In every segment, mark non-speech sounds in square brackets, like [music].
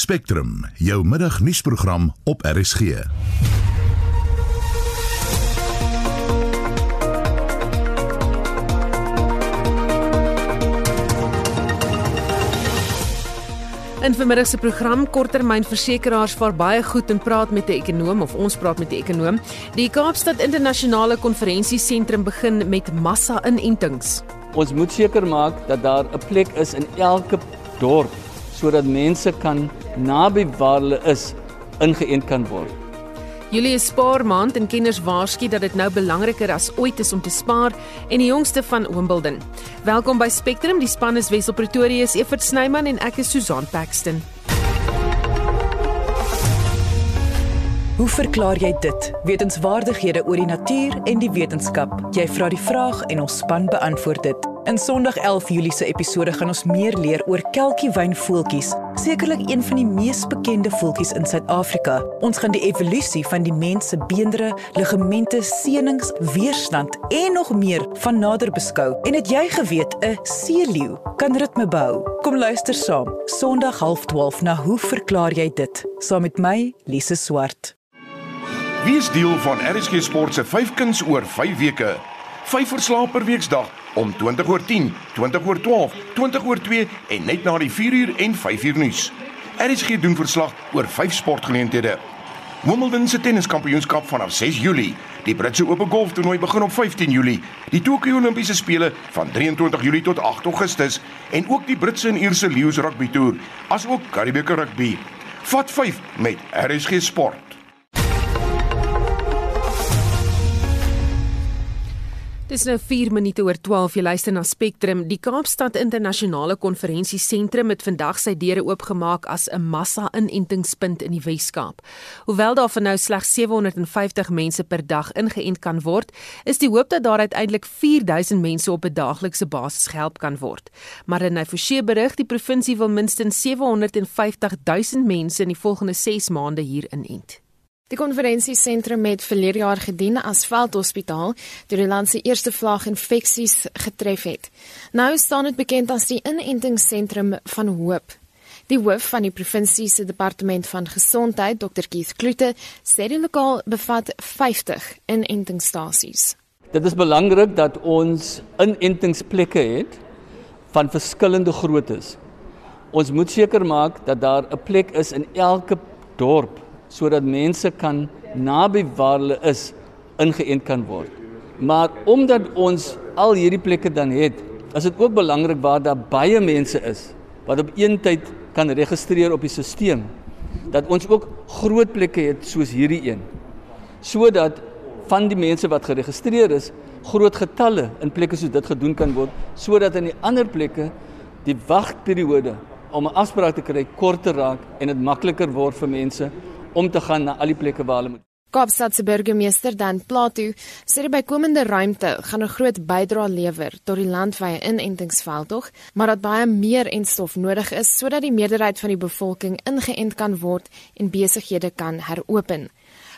Spectrum, jou middagnuusprogram op RSG. In vermiddag se program korttermynversekeraars vaar baie goed en praat met 'n ekonom of ons praat met 'n ekonom. Die Kaapstad Internasionale Konferensiesentrum begin met massa-inentings. Ons moet seker maak dat daar 'n plek is in elke dorp sodat mense kan naby waar hulle is ingeënt kan word. Julie is spaar maand en kenners waarsku dat dit nou belangriker as ooit is om te spaar en die jongste van Wimbledon. Welkom by Spectrum, die span is Wessel Pretorius, Evert Snyman en ek is Susan Paxton. Hoe verklaar jy dit? Wetenskapwaardighede oor die natuur en die wetenskap. Jy vra die vraag en ons span beantwoord dit. In Sondag 11 Julie se episode gaan ons meer leer oor kelkiewynvoeltjies, sekerlik een van die mees bekende voeltjies in Suid-Afrika. Ons gaan die evolusie van die mens se beenderre, ligamente, senings, weerstand en nog meer van nader beskou. En het jy geweet 'n seeleeu kan ritme bou? Kom luister saam, Sondag 12:30 na Hoe verklaar jy dit? Saam met my, Lise Swart. Wie is deel van RSG Sport se 5 kuns oor 5 weke? 5 verslae per weekdag om 20 oor 10, 20 oor 12, 20 oor 2 en net na die 4 uur en 5 uur nuus. RSG doen verslag oor 5 sportgeleenthede. Wimbledon se tenniskampioenskap vanaf 6 Julie. Die Britse Ope golftoernooi begin op 15 Julie. Die Tokio Olimpiese spele van 23 Julie tot 8 Augustus en ook die Britse en Ierse Lions rugby toer, asook Karibieke rugby. Vat 5 met RSG Sport. Dis nou 4 minute oor 12 jy luister na Spectrum. Die Kaapstad Internasionale Konferensiesentrum het vandag sy deure oopgemaak as 'n massa-inentingspunt in die Wes-Kaap. Hoewel daar vir nou slegs 750 mense per dag ingeënt kan word, is die hoop dat daar uiteindelik 4000 mense op 'n daaglikse basis gehelp kan word. Maar in 'n forse berig, die provinsie wil minstens 750 000 mense in die volgende 6 maande hier inent. Die konferensiesentrum het verlede jaar gedien as veldhospitaal toe die land se eerste vlaag infeksies getref het. Nou staan dit bekend as die inentingsentrum van hoop. Die hoof van die provinsie se departement van gesondheid, Dr Keith Klute, sê die lokaal bevat 50 inentingsstasies. Dit is belangrik dat ons inentingsplekke het van verskillende groottes. Ons moet seker maak dat daar 'n plek is in elke dorp sodat mense kan naby waar hulle is ingeënt kan word. Maar omdat ons al hierdie plekke dan het, is dit ook belangrik waar daar baie mense is wat op een tyd kan registreer op die stelsel dat ons ook groot plekke het soos hierdie een sodat van die mense wat geregistreer is groot getalle in plekke soos dit gedoen kan word sodat in die ander plekke die wagperiode om 'n afspraak te kry korter raak en dit makliker word vir mense om te gaan na al die plekke waar hulle moet. Kaapstad se burgemeester Dan Plato sê die bykomende ruimte gaan 'n groot bydrae lewer tot die landwyse inentingsveldtog, maar dat baie meer enstof nodig is sodat die meerderheid van die bevolking ingeënt kan word en besighede kan heropen.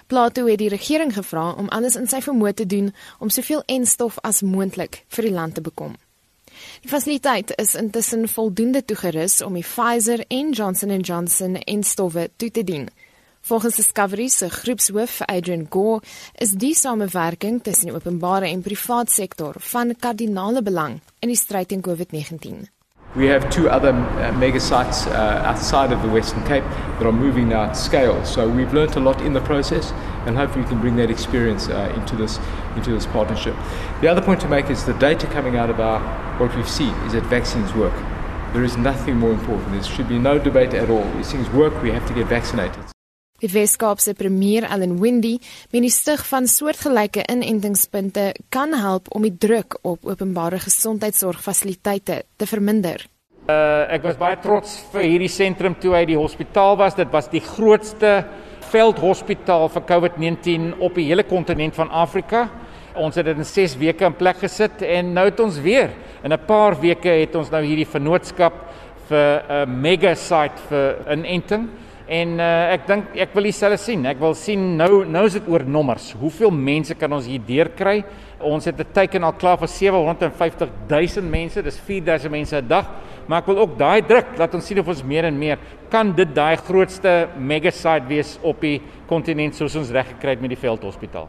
Plato het die regering gevra om alles in sy vermoë te doen om soveel enstof as moontlik vir die land te bekom. Die fasiliteit is intussen voldoende toegerus om die Pfizer en Johnson & Johnson enstowwe toe te dien. Volgens Discovery se groepshoof Adrian Gore is die samewerking tussen die openbare en privaat sektor van kardinale belang in die stryd teen COVID-19. We have two other uh, mega sites uh, outside of the Western Cape that are moving now at scale. So we've learned a lot in the process, and hopefully we can bring that experience uh, into this into this partnership. The other point to make is the data coming out of our what we've seen is that vaccines work. There is nothing more important. There should be no debate at all. These things work. We have to get vaccinated. Die Weskaapse premier Allan Windy meen die stig van soortgelyke inentingspunte kan help om die druk op openbare gesondheidsorgfasiliteite te verminder. Uh, ek was baie trots vir hierdie sentrum toe hy die hospitaal was. Dit was die grootste veldhospitaal vir COVID-19 op die hele kontinent van Afrika. Ons het dit in 6 weke in plek gesit en nou het ons weer in 'n paar weke het ons nou hierdie vennootskap vir 'n mega site vir inenting En uh, ek dink ek wil dieselfde sien. Ek wil sien nou nou is dit oor nommers. Hoeveel mense kan ons hier deurkry? Ons het 'n teiken al klaar vir 750 000 mense. Dis 4000 mense 'n dag. Maar ek wil ook daai druk laat ons sien of ons meer en meer kan dit daai grootste mega site wees op die kontinent soos ons reg gekry het met die veldhospitaal.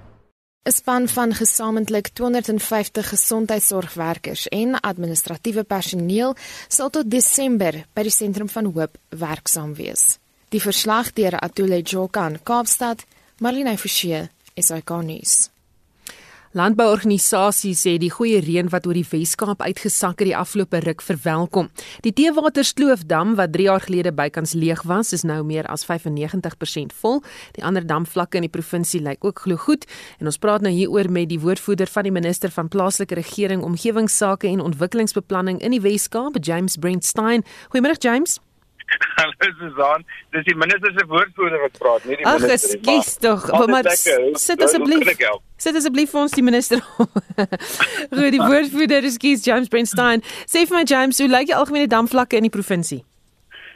'n Span van gesamentlik 250 gesondheidsorgwerkers en administratiewe personeel sal tot Desember by die sentrum van Hoop werksaam wees. Die verslag deur Atule Jokan Kaapstad, Marlene Forsie, SAK nuus. Landbouorganisasies sê die goeie reën wat oor die Wes-Kaap uitgesak het die afgelope ruk verwelkom. Die Teewaterskloofdam wat 3 jaar gelede bykans leeg was, is nou meer as 95% vol. Die ander damvlakke in die provinsie lyk ook glo goed en ons praat nou hieroor met die woordvoerder van die minister van plaaslike regering, omgewingsake en ontwikkelingsbeplanning in die Wes-Kaap, James Brentstein. Goeiemôre James. [laughs] Hallo Susan, dis die minister se woordvoerder wat praat, nie die Ach, minister nie. Ag, skus tog. Maar sit asseblief. Sit asseblief vir ons die minister. [laughs] Goed, die woordvoerder is Kees James Brandstein. Sê vir my James, hoe lyk die algemene damvlakke in die provinsie?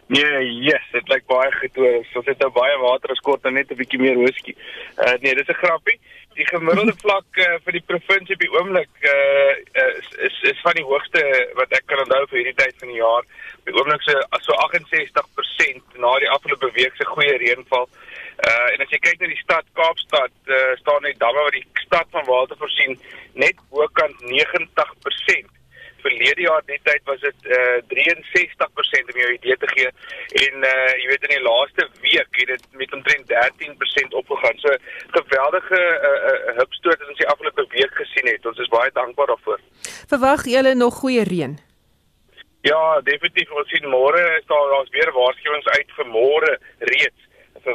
Nee, yes, dit lyk baie goed hoor. Ons het nou baie water geskort en net 'n bietjie meer whisky. Uh nee, dis 'n grappie. Die gemiddelde [laughs] vlak uh, vir die provinsie op die oomblik uh is is is van die hoogste wat ek kan onthou vir hierdie tyd van die jaar die oomblik so so 68% na die afgelope week se goeie reënval. Uh en as jy kyk na die stad Kaapstad, uh, staan net damme wat die stad van water voorsien net bokant 90%. Verlede jaar die tyd was dit uh 63% om jou idee te gee en uh jy weet in die laaste week het dit met omtrent 13% opgegaan. So geweldige uh, uh hupstoot wat ons die afgelope week gesien het. Ons is baie dankbaar daarvoor. Verwag julle nog goeie reën? Ja, definitief. Ons sien môre is daar daar's weer waarskuwings uit vir môre reeds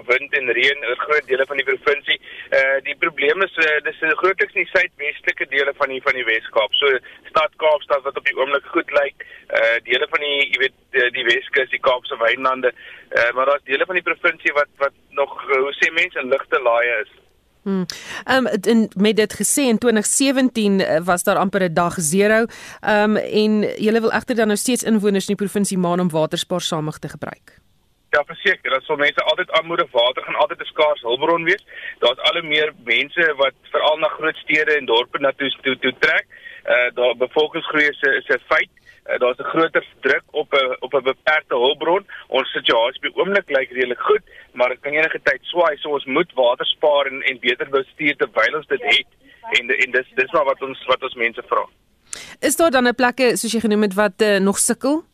wind en reën oor groot dele van die provinsie. Uh die probleem is uh, dis grootliks in die suidwestelike dele van die van die Wes-Kaap. So stad Kaapstad wat op die oomblik goed lyk, uh dele van die jy weet die, die Weskus, die Kaapse wynlande, uh maar daar's dele van die provinsie wat wat nog hoe sê mense ligte laaie is. Hmm. Ehm um, met dit gesê in 2017 eh, was daar amper 'n dag 0. Ehm um, en julle wil egter dan nou steeds inwoners in die provinsie maan om waterspaarsamig te gebruik. Ja, verseker, dat sal mense altyd aanmoedig water gaan altyd 'n skaars hulpbron wees. Daar's al hoe meer mense wat veral na groot stede en dorpe na toe toe, toe trek. Uh daar bevolkingsgroei is 'n is 'n feit. Uh, daar's 'n groter druk op 'n op 'n beperkte hulpbron. Ons situasie by oomblik lyk redelik goed, maar dit kan enige tyd swaai, so ons moet water spaar en en beter bestuur terwyl ons dit het. En en dis dis maar wat ons wat ons mense vra. Is daar dan 'n plekke soos jy genoem het wat uh, nog sukkel?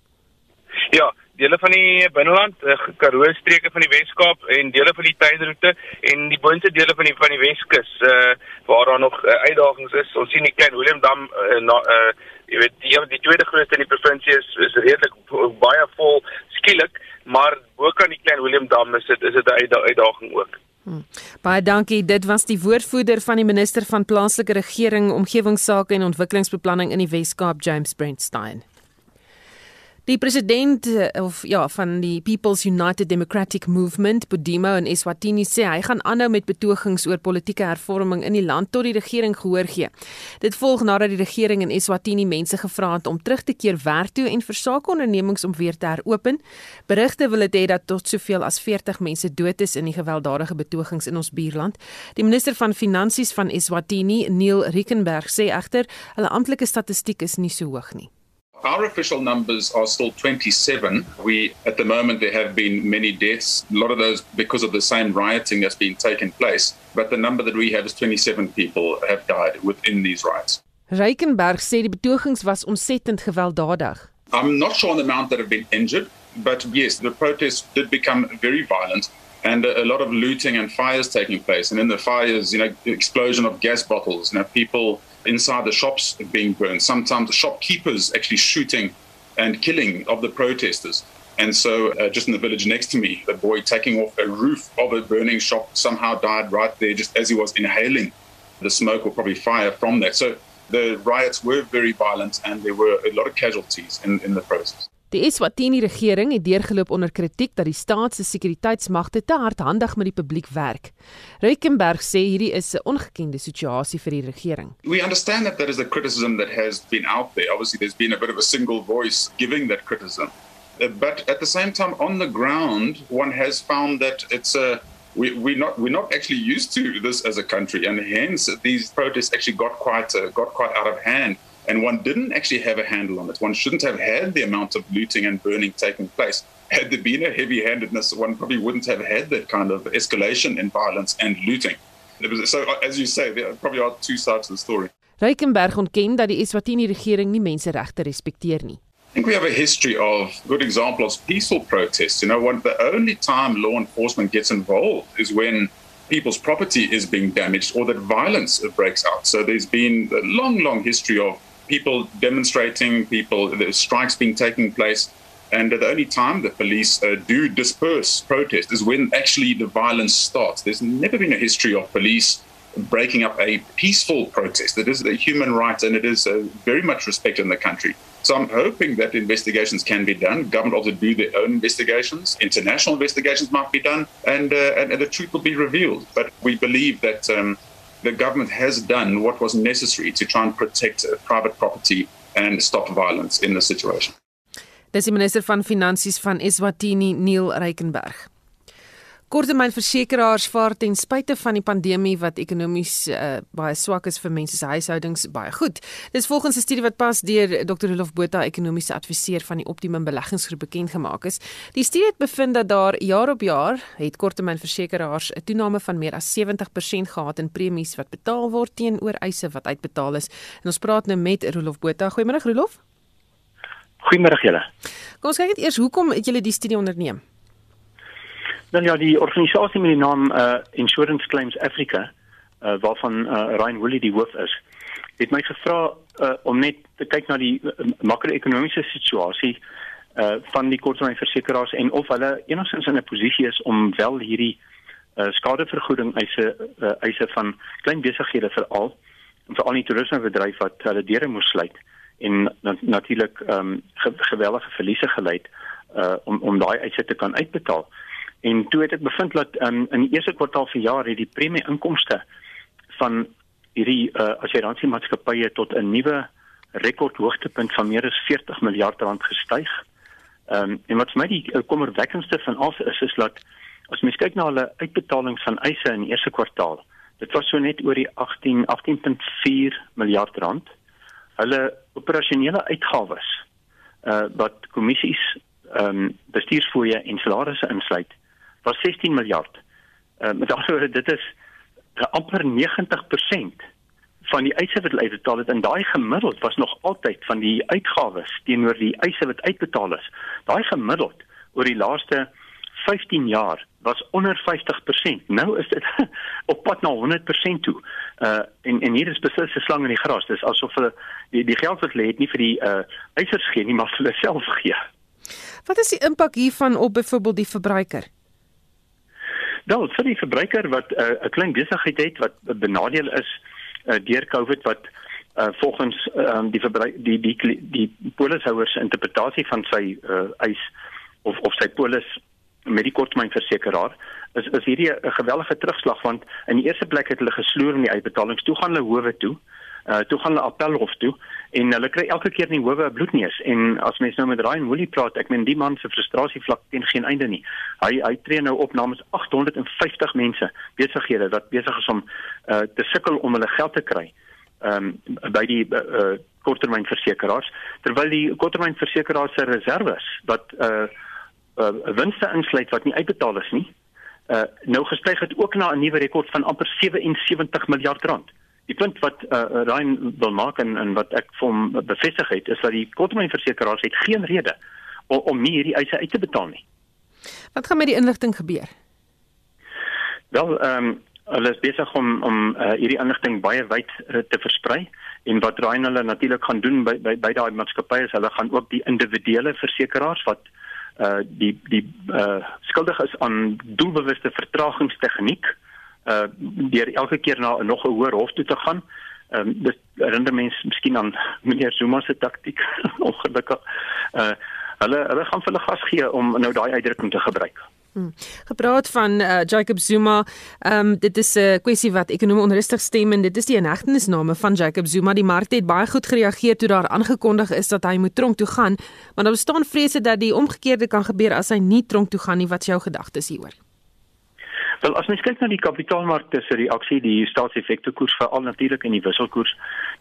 Ja, dele van die binneland, uh, Karoo streke van die Weskaap en dele van die tuinroete en die boonste dele van die van die Weskus uh waar daar nog uh, uitdagings is. Ons sien die klein Willem Dam uh, na uh jy weet die die tweede grootste in die provinsie is is redelik baie vol skielik, maar ook aan die klein Willem Dam is dit is dit 'n uitdaging ook. Hmm. Baie dankie. Dit was die woordvoerder van die minister van plaaslike regering, omgewingsake en ontwikkelingsbeplanning in die Wes-Kaap, James Brentstein. Die president eh, of ja van die People's United Democratic Movement, Podimo in Eswatini sê hy gaan aanhou met betogings oor politieke hervorming in die land tot die regering gehoor gee. Dit volg nadat die regering in Eswatini mense gevra het om terug te keer werk toe en vir sake ondernemings om weer te heropen. Berigte wil dit hê dat tot soveel as 40 mense dood is in die gewelddadige betogings in ons buurland. Die minister van Finansies van Eswatini, Neil Rickenberg, sê egter hulle amptelike statistiek is nie so hoog nie. Our official numbers are still 27. We, at the moment, there have been many deaths. A lot of those because of the same rioting that's been taking place. But the number that we have is 27 people have died within these riots. Reikenberg sê die betogings was ontsettend gewelddadig. I'm not sure on the amount that have been injured, but yes, the protests did become very violent and a, a lot of looting and fires taking place. And in the fires, you know, explosion of gas bottles, you know, people inside the shops being burned. Sometimes the shopkeepers actually shooting and killing of the protesters. And so, uh, just in the village next to me, the boy taking off a roof of a burning shop somehow died right there just as he was inhaling the smoke or probably fire from that. So, the riots were very violent and there were a lot of casualties in, in the process. Die Eswatini regering het deurgeloop onder kritiek dat die staat se sekuriteitsmagte te hardhandig met die publiek werk. Reikenberg sê hierdie is 'n ongekende situasie vir die regering. We understand that there is a criticism that has been out there. Obviously there's been a bit of a single voice giving that criticism. Uh, but at the same time, on the ground, one has found that it's a we, we're not we're not actually used to this as a country, and hence these protests actually got quite uh, got quite out of hand. And one didn't actually have a handle on it. One shouldn't have had the amount of looting and burning taking place. Had there been a heavy-handedness, one probably wouldn't have had that kind of escalation in violence and looting. Was, so, as you say, there probably are two sides to the story. Reikenberg ontken dat die Eswatini regering nie menseregte respekteer nie. I think we have a history of good examples of peaceful protests. You know, one, the only time law enforcement gets involved is when people's property is being damaged or that violence breaks out. So there's been a long, long history of people demonstrating, people, the strikes being taking place. And the only time the police uh, do disperse protest is when actually the violence starts. There's never been a history of police breaking up a peaceful protest. It is a human right and it is uh, very much respected in the country. So I'm hoping that investigations can be done. Government also do their own investigations. International investigations might be done, and uh, and, and, the truth will be revealed. But we believe that um, the government has done what was necessary to try and protect uh, private property and stop violence in the situation. Dis die minister van Finansies van Eswatini, Neil Reikenberg. Korttermynversekeraars vaar ten spyte van die pandemie wat ekonomies uh, baie swak is vir mense se huishoudings baie goed. Dis volgens 'n studie wat pas deur Dr. Rolof Botha, ekonomiese adviseur van die Optimum Beleggingsgroep bekend gemaak is. Die studie het bevind dat daar jaar op jaar het korttermynversekeraars 'n toename van meer as 70% gehad in premies wat betaal word teenoor eise wat uitbetaal is. En ons praat nou met Rolof Botha. Goeiemôre Rolof. Goeiemôre julle. Kom ons kyk net eers hoekom het julle die studie onderneem? Dan ja, die organisasie met die naam uh Insurance Claims Africa, uh waarvan uh Ryan Woolley die hoof is, het my gevra uh om net te kyk na die uh, makro-ekonomiese situasie uh van die korttermynversekeraars en of hulle enigstens in 'n posisie is om wel hierdie uh skadevergoeding eise uh, eise van klein besighede veral veral die toerismebedryf wat hulle deure moes sluit en natuurlik ehm um, ge geweldige verliese gelei uh om om daai eise te kan uitbetaal. En toe het ek bevind dat um, in die eerste kwartaal van jaar het die premie inkomste van hierdie uh, assuransmaatskappye tot 'n nuwe rekordhoogtepunt van meer as 40 miljard rand gestyg. Ehm um, en wat vir my die uh, kommerwekkendste van alles is is dat as mens kyk na hulle uitbetalings van eise in die eerste kwartaal, dit was so net oor die 18 18.4 miljard rand. Hulle operasionele uitgawes uh wat kommissies ehm um, bestuursfooie en salarisse insluit was 16 miljard. Uh, met ander woorde dit is amper 90% van die eise wat uitbetaal het en daai gemiddeld was nog altyd van die uitgawes teenoor die eise wat uitbetaal is. Daai gemiddeld oor die laaste 15 jaar was onder 50%. Nou is dit [laughs] op pad na 100% toe. Uh en en hier is beslis 'n slang in die gras. Dis asof hulle die die geld wat hulle het nie vir die uh eisers gee nie, maar vir hulle self gee. Wat is die impak hiervan op byvoorbeeld die verbruiker? Wel, vir die verbruiker wat 'n uh, klein besigheid het wat benadeel is uh, deur COVID wat uh, volgens um, die verbruik die die die, die polishouers interpretasie van sy uh, eis of of sy polis met die korttermynversekeraar is is hierdie 'n gewellige terugslag want in die eerste plek het hulle gesloer in die uitbetalings toe gaan hulle howe toe uh toe gaan hulle appelhof toe en hulle kry elke keer nie howe bloedneus en as mens nou met Ryan Woolley praat ek meen die man se frustrasie vlak teen geen einde nie. Hy hy tree nou op namens 850 mense besighede wat besig is om uh te sukkel om hulle geld te kry um by die uh korttermynversekeraars terwyl die korttermynversekeraars se reserves wat uh uh winste insluit wat nie uitbetaal is nie uh nou gestyg het ook na 'n nuwe rekord van amper 77 miljard rand Die punt wat uh, Ryan wil maak en, en wat ek vir hom bevestig het is dat die korttermynversekeraars het geen rede om, om nie hierdie eise uit te betaal nie. Wat gaan met die inligting gebeur? Wel, ehm um, hulle is besig om om uh, hierdie inligting baie wyd uh, te versprei en wat Ryan hulle natuurlik gaan doen by by, by daai maatskappye is hulle gaan ook die individuele versekeraars wat uh die die uh skuldig is aan doelbewuste vertragingstegniek uh uh deur elke keer na nog 'n hoër hof toe te gaan. Ehm um, dis herinner mense miskien aan [laughs] meneer Zuma se taktik [laughs] ongelukkig. Uh hulle hulle gaan vir hulle gas gee om nou daai uitdrukking te gebruik. Hmm. Gepraat van uh, Jacob Zuma, um, dit is 'n uh, kwessie wat ekonomie onrustig stem en dit is die inhegtenisname van Jacob Zuma. Die mark het baie goed gereageer toe daar aangekondig is dat hy moet tronk toe gaan, maar daar bestaan vrese dat die omgekeerde kan gebeur as hy nie tronk toe gaan nie. Wat is jou gedagtes hieroor? Wel as mens kyk na die kapitaalmarkte se reaksie, die staatseffekte koers veral natuurlik in die wisselkoers,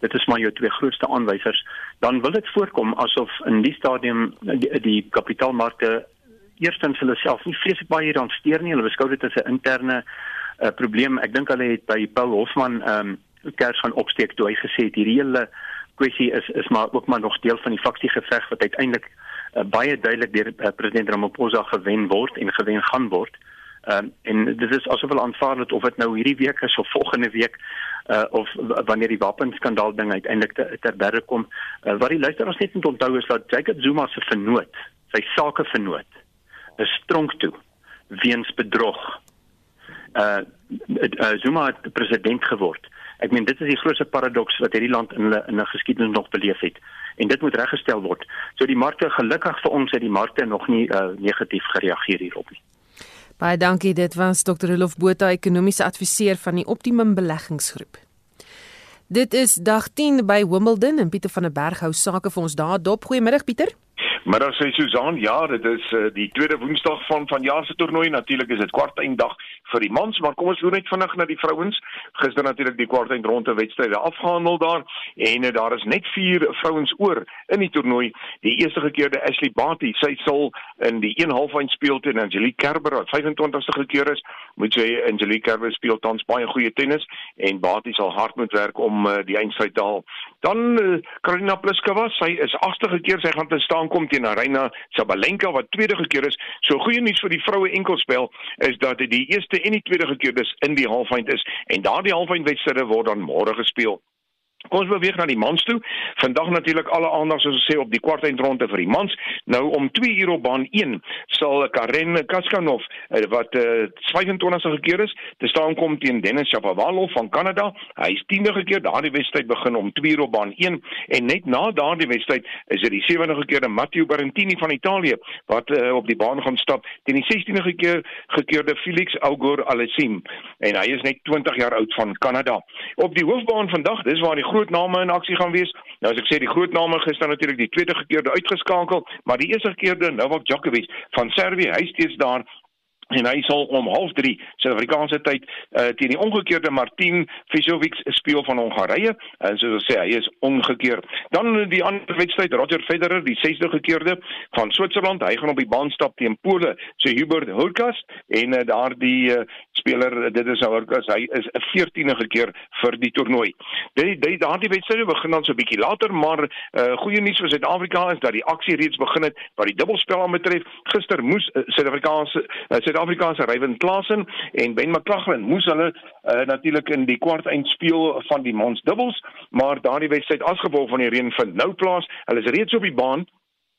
dit is maar jou twee grootste aanwysers, dan wil dit voorkom asof in die stadium die, die kapitaalmarkte eerstens hulle self nie vreeslik baie hieraan steur nie. Hulle beskou dit as 'n interne uh, probleem. Ek dink hulle het by Paul Hofman ehm um, kers gaan opsteek toe hy gesê het hierdie hele kwessie is is maar ook maar nog deel van die faksiegeveg wat uiteindelik uh, baie duidelik deur uh, president Ramaphosa gewen word en gewen gaan word. Ehm um, en dit is asof hulle aanvaar het of dit nou hierdie week is of volgende week uh of wanneer die wapenskandaal ding uiteindelik ter berre kom. Uh, wat die luisteraars net moet onthou is dat Jacob Zuma se vernoot, sy sake vernoot, is tronk toe weens bedrog. Uh, uh Zuma het president geword. Ek meen dit is die grootste paradoks wat hierdie land in hulle in 'n geskiedenis nog beleef het en dit moet reggestel word. So die markte gelukkig vir ons het die markte nog nie uh, negatief gereageer hierop nie. Baie dankie, dit was Dr. Rolf Botha, ekonomiese adviseur van die Optimum Beleggingsgroep. Dit is dag 10 by Wimbledon en Pieter van der Berg hou sake vir ons daar dop. Goeiemiddag Pieter. Middag sê Susan, ja, dit is uh, die tweede Woensdag van vanjaar se toernooi. Natuurlik is dit kwartfinaledag vir die mans, maar kom ons loop net vinnig na die vrouens. Gister natuurlik die kwartfinale wedstryde afgehandel daar en uh, daar is net 4 vrouens oor in die toernooi. Die eerste gekeerde Ashley Barty, sy sal in die 1 halffinale speel teen Angelique Kerber wat 25ste gekeer is. Moet jy Angelique Kerber speel tans baie goeie tennis en Barty sal hard moet werk om uh, die eindstryd te haal. Dan uh, Karolina Pliskova, sy is 8ste gekeer, sy gaan te staan kom teen Arena Sabalenka wat tweede gekeer is. So goeie nuus vir die vroue enkelspel is dat dit die eerste en die tweede gekeer dis in die halffinale is en daardie halffinale wedstryde word dan môre gespeel. Kom ons beweeg na die mans toe. Vandag natuurlik alle aandag soos ons sê op die kwartfinale vir die mans. Nou om 2 uur op baan 1 sal Karen Kaskanov eh, wat uh, 25ste gekeer is, te staan kom teen Dennis Shapovalov van Kanada. Hy is 10de gekeer. Daardie wedstryd begin om 2 uur op baan 1 en net na daardie wedstryd is dit die 7de gekeerde Matteo Berrettini van Italië wat uh, op die baan gaan stap teen die 16de gekeer gekeerde Felix Augur Alessim en hy is net 20 jaar oud van Kanada. Op die hoofbaan vandag, dis waar die groot name in aksie gaan wees. Nou as ek sê die groot name gister natuurlik die tweede gekeerde uitgeskakel, maar die eerste gekeerde Novak Djokovic van Servië, hy steeds daar en hy sal om 0.30 Suid-Afrikaanse tyd uh, teen die omgekeerde Martin Fisovic speel van Hongarye en soos ek sê hy is omgekeer. Dan die ander wedstryd Roger Federer die 60 gekeerde van Switserland hy gaan op die baan stap teen Pole se Hubert Hurkacz en uh, daardie uh, speler dit is Hurkacz hy is 'n 14de keer vir die toernooi. Dit die, daardie wedstryde begin dan so 'n bietjie later maar uh, goeie nuus vir Suid-Afrika is dat die aksie reeds begin het wat die dubbelspel aanbetref. Gister moes uh, Suid-Afrikaanse uh, Suid-Afrika se Ryan Klassen en Ben McLaughlin moes hulle uh, natuurlik in die kwart eind speel van die mans dubbels, maar daardie wedstryd as gevolg van die reën vind nou plaas. Hulle is reeds op die baan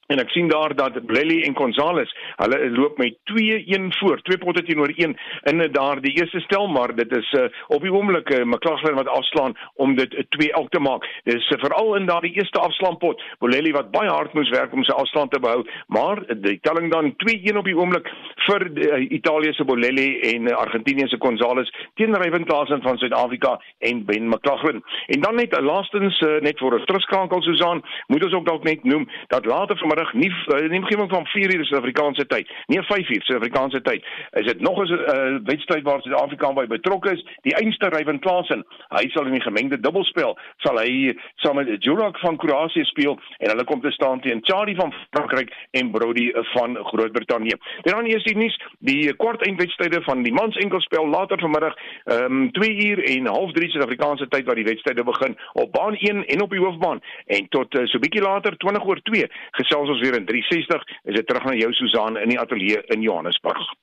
En ek sien daar dat Blelly en Gonzales, hulle loop met 2-1 voor, twee potte teenoor 1 in daar die eerste stel, maar dit is uh, op die oomblik uh, McLaughlin wat afslaan om dit 2 uh, elk te maak. Dis uh, veral in daardie eerste afslaanpot, Blelly wat baie hard moes werk om sy afstand te behou, maar die telling dan 2-1 op die oomblik vir uh, Italië se Blelly en uh, Argentinië se Gonzales teen Ryan Klassen van Suid-Afrika en Ben McLaughlin. En dan net uh, laastens uh, net vir 'n terugskakel Susan, moet ons ook dalk net noem dat later van vanmiddag nie eh, nie omgewing van 4 uur Suid-Afrikaanse tyd, nie 5 uur Suid-Afrikaanse tyd. Is dit nog 'n uh, wedstryd waar Suid-Afrika by betrokke is? Die einste Ryan Klassen, hy sal in die gemengde dubbelspel sal hy saam met Jurak van Kroasie speel en hulle kom te staan teen Charlie van Frankryk en Brody van Groot-Brittanje. Dan is die nuus, die kwart eindwedstryde van die mans enkelspel later vanmiddag, ehm um, 2 uur en half 3 Suid-Afrikaanse tyd waar die wedstryde begin op baan 1 en op die hoofbaan en tot uh, so bietjie later 20 oor 2 gesels ons weer in 360 is dit terug na jou Susan in die ateljee in Johannesburg.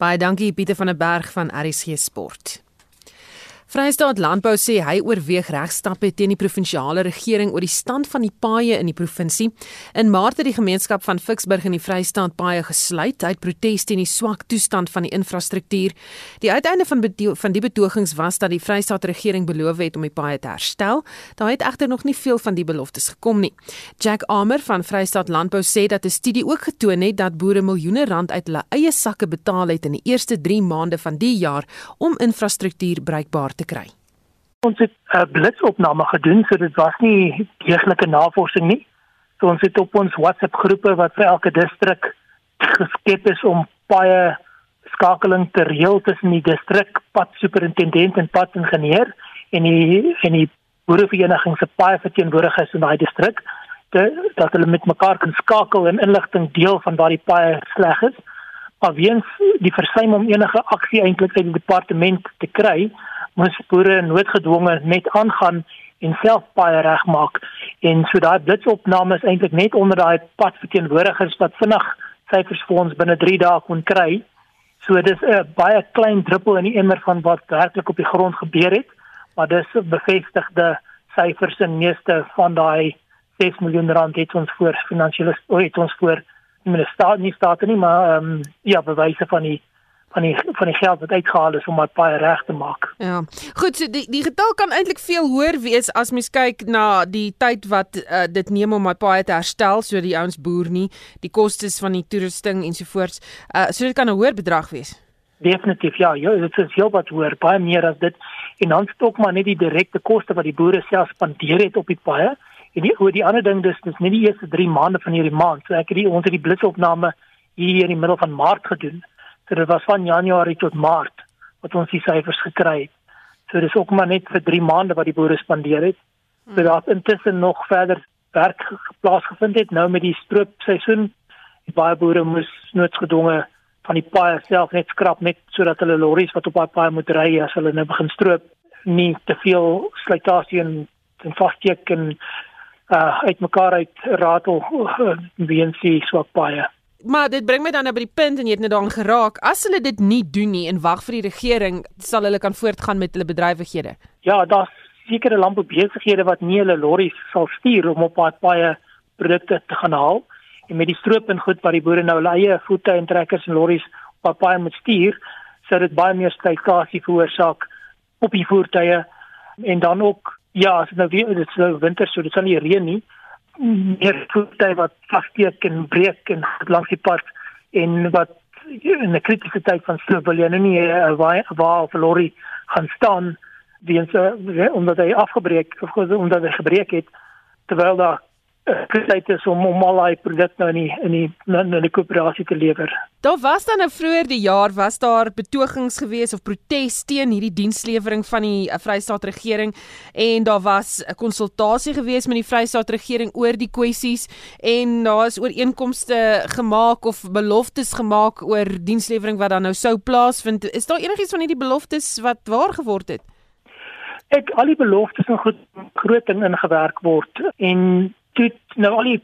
Baie dankie Pieter van der Berg van RSG Sport. Vrystaat Landbou sê hy oorweeg regstappe teen die provinsiale regering oor die stand van die paaie in die provinsie. In Maart het die gemeenskap van Ficksburg in die Vrystaat paaie gesluit uit protes teen die swak toestand van die infrastruktuur. Die uiteinde van van die betogings was dat die Vrystaat regering beloof het om die paaie te herstel. Daar het egter nog nie veel van die beloftes gekom nie. Jack Armer van Vrystaat Landbou sê dat 'n studie ook getoon het dat boere miljoene rand uit hulle eie sakke betaal het in die eerste 3 maande van die jaar om infrastruktuur bruikbaar te kry. Ons het 'n uh, blitsopname gedoen, so dit was nie deeglike navorsing nie. So ons het op ons WhatsApp groepe wat vir elke distrik geskep is om baie skakeling te reël tussen die distrik pad superintendent en pad ingenieur en die en die boerevereniging se baie verteenwoordigers in daai distrik dat hulle met mekaar kan skakel en inligting deel van waar die paai sleg is. Maar weens die versuim om enige aksie eintlik uit die departement te kry, moes boere noodgedwonge net aangaan en self baie regmaak en so daai blitsopname is eintlik net onder daai padverteenwoordigers wat vinnig syfers vir ons binne 3 dae kon kry. So dis 'n baie klein druppel in die emmer van wat werklik op die grond gebeur het, maar dis bevestigde syfers in meeste van daai 6 miljoen rand het ons voor finansiële het ons voor staat nie staat nie, maar ehm um, ja, bewyse van die van die van die geld wat uitgehaal is om maar baie reg te maak. Ja. Goed, so die die getal kan eintlik veel hoër wees as mens kyk na die tyd wat uh, dit neem om my paai te herstel, so die ouens boer nie, die kostes van die toerusting ensovoorts. Uh so dit kan 'n hoër bedrag wees. Definitief ja, ja, dit is heel wat hoër, baie meer as dit en dan stok maar net die direkte koste wat die boere self spandeer het op die paai. En die oor die ander ding dis dis net die eerste 3 maande van hierdie maand. So ek het die ons het die blitsopname hier in die middel van Maart gedoen. So dit was van Januarie tot Maart wat ons die syfers gekry het. So dis ook maar net vir 3 maande wat die boere spandeer het. So daar intussen nog verder werk plaasgevind het nou met die stroopseisoen. Die baie boere moes noodgedwonge van die paai self net skrap net sodat hulle lorries wat op daai paai moet ry as hulle nou begin stroop nie te veel slytasie en en vassteek en uh uitmekaar uit ratel uh, weens die swak paai. Maar dit bring my dan nou by die punt en jy het net daaraan geraak. As hulle dit nie doen nie en wag vir die regering, sal hulle kan voortgaan met hulle bedrywighede. Ja, daar's sekere landboubesighede wat nie hulle lorries sal stuur om op pad baie produkte te gaan haal. En met die stroop en goed wat die boere nou hulle eie voete en trekkers en lorries op pad moet stuur, sou dit baie meer strykasie veroorsaak op die voertuie en dan ook ja, as dit nou weer dit sou winter so dit sal nie reën nie meer voertuie wat vassteek en breek en langs die pad en wat in 'n kritiese tyd van sloop wil jy nou nie 'n waar of lorry gaan staan weens omdat hy afgebreek of omdat hy gebreek het terwyl daar tyd is om om al daai produkte nou in die in die in die koöperasie te lewer. Daar was dan nou vroeër die jaar was daar betogings gewees of protes teen hierdie dienslewering van die uh, Vrystaat regering en daar was 'n konsultasie gewees met die Vrystaat regering oor die kwessies en daar is ooreenkomste gemaak of beloftes gemaak oor dienslewering wat dan nou sou plaasvind. Is daar enigiets van hierdie beloftes wat waar geword het? Ek al die beloftes en groot ding ingewerk word en toe nou al die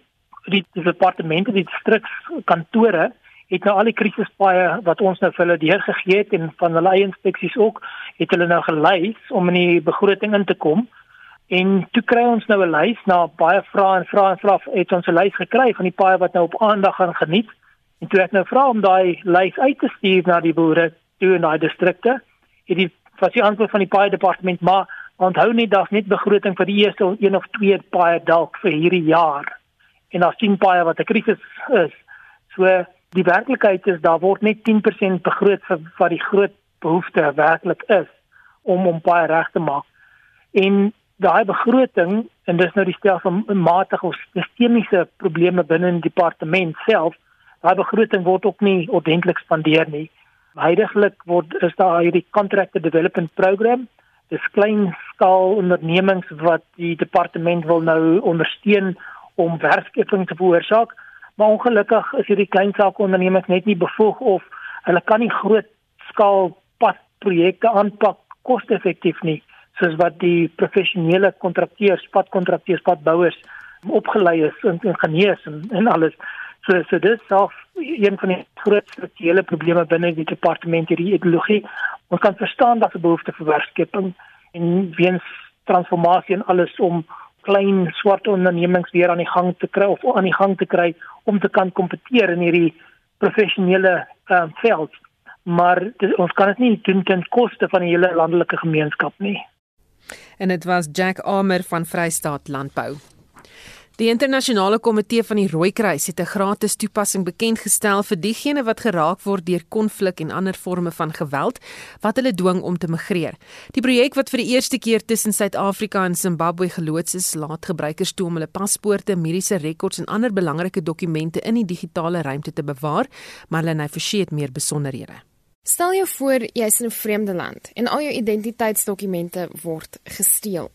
die, departemente die distrikskantore het nou al die krisispaaie wat ons nou vir hulle deurgegee het en van hulle eie inspeksies ook het hulle nou gelys om in die begroting in te kom. En toe kry ons nou 'n lys na baie vrae en vrae en vrae het ons 'n lys gekry van die paaie wat nou op aandag gaan geniet. En toe ek nou vra om daai lys uit te stuur na die boere toe in daai distrikte het die was die antwoord van die paaie departement maar Onthou net daar's net begroting vir die eerste een of twee paaie dalk vir hierdie jaar. En daar's 10 paaie wat 'n krisis is. So die werklikheid is daar word net 10% begroot vir wat die groot behoefte werklik is om om paaie reg te maak. En daai begroting en dis nou die stel van matige of sistemiese probleme binne die departement self, daai begroting word ook nie ordentlik spandeer nie. Heidiglik word is daar hierdie contract development program dis klein skaal ondernemings wat die departement wil nou ondersteun om werkskeping te veroorsaak. Maar ongelukkig is hierdie klein saak ondernemings net nie bevoeg of hulle kan nie groot skaal padprojekte aanpak koste-effektief nie soos wat die professionele kontrakteurs padkontrakteurs padbouers opgelei is in ingenieurs en, en alles. So so dis self een van die groot strukturele probleme binne die departement hierdie ideologie Ons kan verstaan dat 'n behoefte vir werkskeping en weens transformasie en alles om klein swart ondernemings weer aan die gang te kry of aan die gang te kry om te kan kompeteer in hierdie professionele uh, veld. Maar dit, ons kan dit nie doen ten koste van die hele landelike gemeenskap nie. En dit was Jack Amer van Vrystaat Landbou. Die internasionale komitee van die Rooikruis het 'n gratis toepassing bekend gestel vir diegene wat geraak word deur konflik en ander forme van geweld wat hulle dwing om te migreer. Die projek wat vir die eerste keer tussen Suid-Afrika en Zimbabwe geloods is, laat gebruikers toe om hulle paspoorte, mediese rekords en ander belangrike dokumente in die digitale ruimte te bewaar, maar hulle het verseker meer besonderhede. Stel jou voor jy's in 'n vreemde land en al jou identiteitsdokumente word gesteel.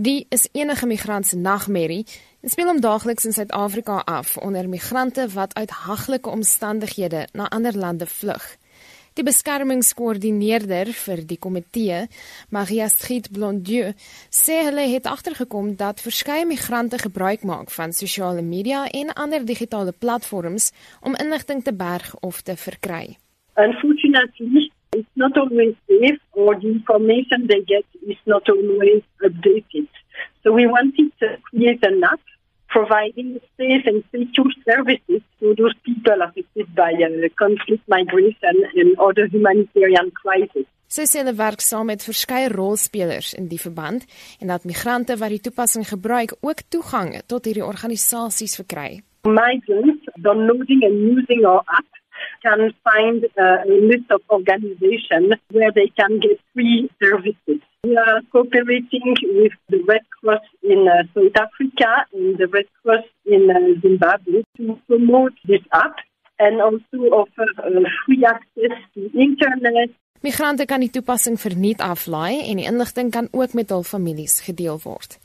Die is enige migrant se nagmerrie. Dit speel hom daagliks in Suid-Afrika af onder migrante wat uit haglike omstandighede na ander lande vlug. Die beskermingskoördineerder vir die komitee, Maria Street Blondieu, sê hulle het agtergekom dat verskeie migrante gebruik maak van sosiale media en ander digitale platforms om inligting te berg of te verkry. Unfortunately, it's not always safe or the information they get is not always updated. So we wanted to create an app providing safe and secure services to those people affected by uh, conflict, migration and other humanitarian crises. Sy sê hulle werk saam met verskeie rolspelers in die verband en dat migrante wat die toepassing gebruik ook toegang tot hierdie organisasies verkry. Migrants downloading and using our app can find uh, a list of organizations where they can get free services. We are cooperating with the Red Cross in uh, South Africa and the Red Cross in uh, Zimbabwe to promote this app and also offer uh, free access to internet. Migrante kan die toepassing verniet aflaai en die inligting kan ook met hul families gedeel word.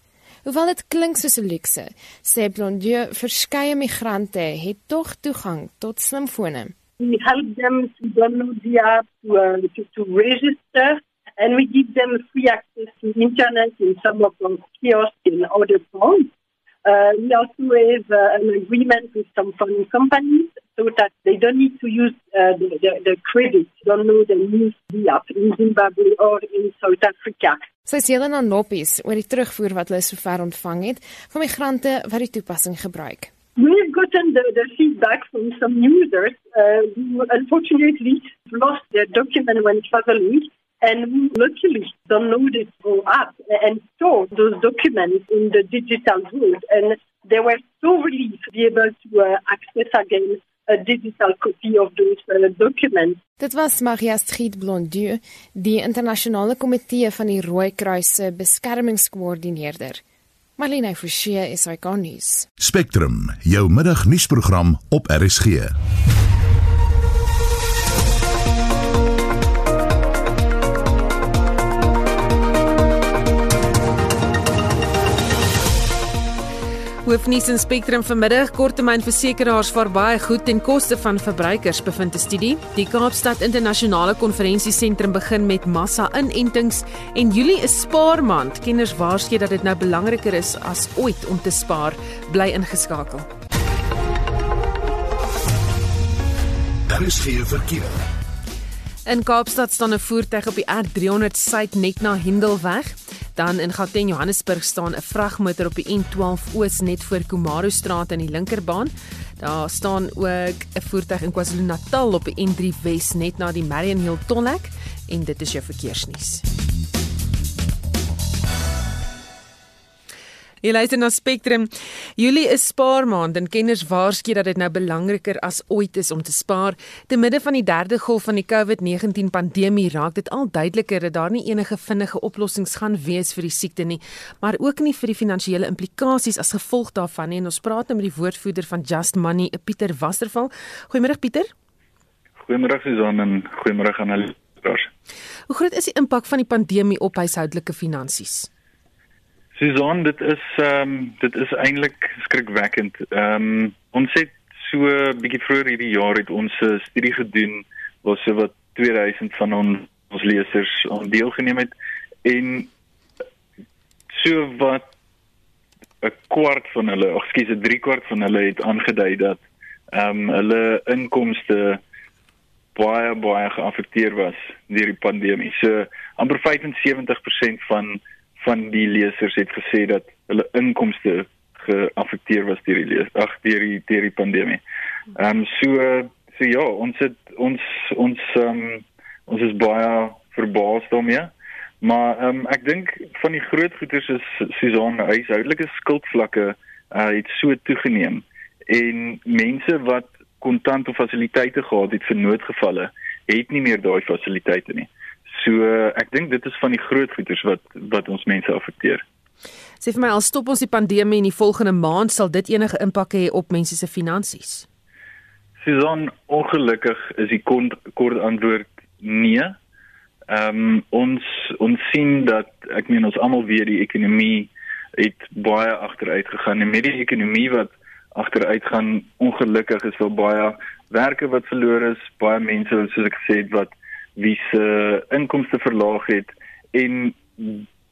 Hoewel dit klink soos 'n luukse, sê Blondieu verskeie migrante het tog toegang tot slimfone. We help them to download the app, to, uh, to, to register, and we give them free access to internet in some of our kiosks in other towns. Uh, we also have uh, an agreement with some funding companies so that they don't need to use uh, the, the, the credit download and use the app in Zimbabwe or in South Africa. Sy sê hulle aan Noppies oor die terugvoer wat hulle sover ontvang het van migrante wat die toepassing gebruik. We've gotten the, the feedback from some users uh, who unfortunately lost their document when traveling and luckily downloaded our app and stored those documents in the digital world. And they were so relieved to be able to uh, access again a digital copy of those uh, documents. Dit was Maria Street Blondieu, die internasionale komitee van die Rooikruis se beskermingskoördineerder. Marlene Forsie is hy konnies. Spectrum, jou middagnuusprogram op RSG. Hoofnuus in Spectrum vanmiddag korttermynversekeraars vaar baie goed ten koste van verbruikers bevind 'n studie. Die Kaapstad Internasionale Konferensiesentrum begin met massa-inentings en Julie is spaarmaand. Kenners waarsku dat dit nou belangriker is as ooit om te spaar. Bly ingeskakel. Daar is geen verkeer. In Kaapstad staan 'n voertuig op die R300 suid net na Hindelweg. Dan in Gauteng Johannesburg staan 'n vragmotor op die N12 oos net voor Komaro straat in die linkerbaan. Daar staan ook 'n voertuig in KwaZulu-Natal op die N3 Wes net na die Marion Hill tolhek en dit is jou verkeersnuus. Jy luister na Spectrum. Julie is spaarmaand en kenners waarsku dat dit nou belangriker as ooit is om te spaar. Te midde van die derde golf van die COVID-19 pandemie raak dit al duideliker dat daar nie enige vinnige oplossings gaan wees vir die siekte nie, maar ook nie vir die finansiële implikasies as gevolg daarvan nie. En ons praat nou met die woordvoerder van Just Money, Pieter Wasserval. Goeiemôre Pieter. Goeiemôre Susan en goeiemôre aan al die luisteraars. Hoe groot is die impak van die pandemie op huishoudelike finansies? Susan, dit is ehm um, dit is eintlik skrikwekkend. Ehm um, ons het so 'n bietjie vroeër hierdie jaar het ons 'n studie gedoen waar so wat 2000 van ons, ons lesers aan deelgeneem het en so wat 'n kwart van hulle, of skielik 'n 3 kwart van hulle het aangedui dat ehm um, hulle inkomste baie baie geaffekteer was deur die pandemie. So amper 75% van van die lesers het gesê dat hulle inkomste geaffekteer was deur die ag deur die deur die pandemie. Ehm um, so so ja, ons het ons ons ehm um, ons is baie verbaas daarmee. Maar ehm um, ek dink van die groot goeders is Susan huishoudelike skuldvlakke uh, het so toegeneem en mense wat kontant of fasiliteite gehad het vir noodgevalle het nie meer daai fasiliteite nie. So ek dink dit is van die groot goeders wat wat ons mense affekteer. Sê vir my al stop ons die pandemie in die volgende maand sal dit enige impak hê op mense se finansies? Susan, ongelukkig is die kort, kort antwoord nee. Ehm um, ons ons sien dat ek meen ons almal weet die ekonomie het baie agteruit gegaan en met die ekonomie wat agteruit gaan ongelukkig is wel baie werke wat verlore is, baie mense soos ek gesê het wat wie se inkomste verlaag het en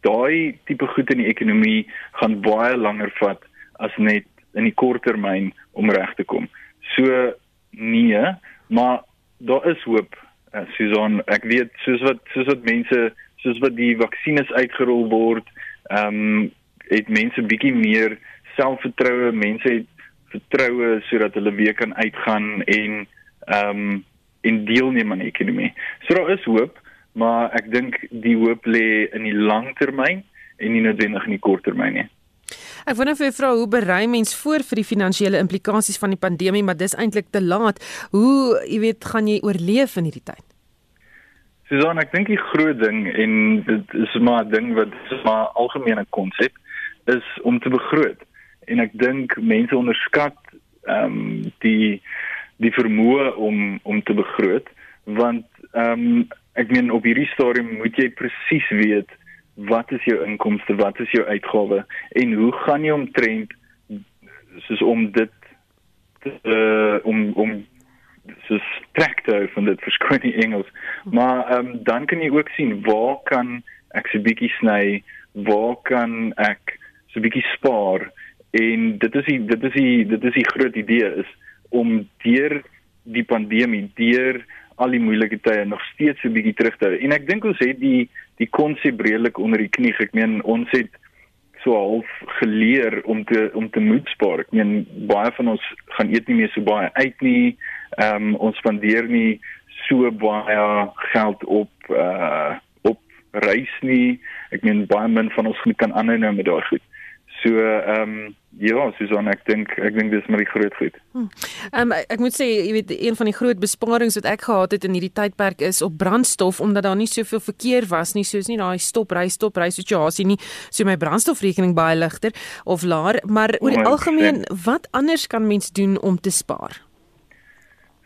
daai tipe goed in die ekonomie gaan baie langer vat as net in die kort termyn om reg te kom. So nee, maar daar is hoop. Uh, Susan, ek weet soos wat soos wat mense soos wat die vaksines uitgerol word, ehm um, het mense bietjie meer selfvertroue, mense het vertroue sodat hulle weer kan uitgaan en ehm um, en deelneem aan die ekonomie. So daar is hoop maar ek dink die hoop lê in die langtermyn en nie noodwendig in die korttermyn nie. Ek wonder vir vrou hoe berei mens voor vir die finansiële implikasies van die pandemie, maar dis eintlik te laat. Hoe, jy weet, gaan jy oorleef in hierdie tyd? Susan, ek dink die groot ding en dit is maar 'n ding wat is maar algemene konsep is om te begroot. En ek dink mense onderskat ehm um, die die vermoë om om te begroot want ehm um, ek meen op hierdie stadium moet jy presies weet wat is jou inkomste, wat is jou uitgawes en hoe gaan jy omtrent soos om dit uh, om om soos traktor van dit [laughs] verskoon in Engels. Maar ehm um, dan kan jy ook sien waar kan ek so bietjie sny, waar kan ek so bietjie spaar en dit is die dit is die dit is die groot idee is om deur die pandemie, deur al die moeilike tye nog steeds 'n bietjie terug te hou. En ek dink ons het die die konsep redelik onder die knie. Ek meen ons het so half geleer om te om te moed spaar. Ek meen baie van ons gaan eet nie meer so baie uit nie. Ehm um, ons spandeer nie so baie geld op uh op reis nie. Ek meen baie min van ons kan aanhou nou met daai goed. So ehm um, ja, Susan, ek dink ek dink dis maar die groot goed. Ehm um, ek moet sê, jy weet, een van die groot besparings wat ek gehad het in hierdie tydperk is op brandstof omdat daar nie soveel verkeer was nie, soos nie daai stop ry stop ry situasie nie. So my brandstofrekening baie ligter of laer, maar oor die algemeen, wat anders kan mens doen om te spaar?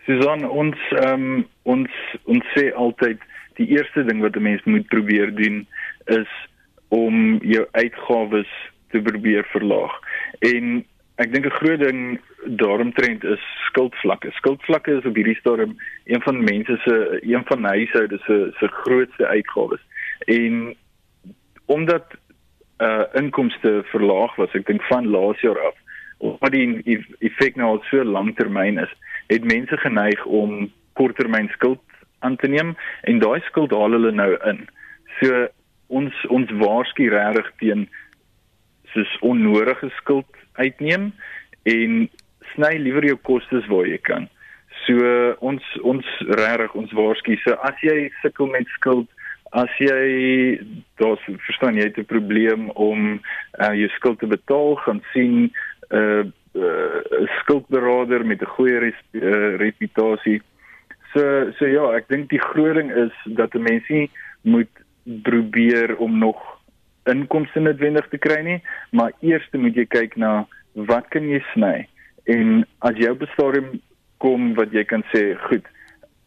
Susan, ons ehm um, ons ons sê altyd die eerste ding wat 'n mens moet probeer doen is om jou uitgawes te probeer verlaag. En ek dink 'n groot ding daaromtrent is skuldvlakke. Skuldvlakke is op hierdie stadium een van mense se een van huishoudes se se grootste uitgawes. En omdat uh inkomste verlaag was, ek dink van laas jaar af, omdat die effek nou al so lanktermyn is, het mense geneig om korttermyn skuld aan te neem en daai skuld haal hulle nou in. So ons ons waarsku regtig teen soos onnodige skuld uitneem en sny liewer jou kostes waar jy kan. So ons ons regtig ons waarsku se as jy sukkel met skuld as jy daar's verstaan jy het 'n probleem om uh, jou skuld te betaal gaan sien 'n uh, uh, skuldberader met 'n goeie res, uh, reputasie. So so ja, ek dink die groot ding is dat 'n mens nie moet probeer om nog inkomste noodwendig te kry nie, maar eers moet jy kyk na wat kan jy sny? En as 'n stadium kom wat jy kan sê, goed,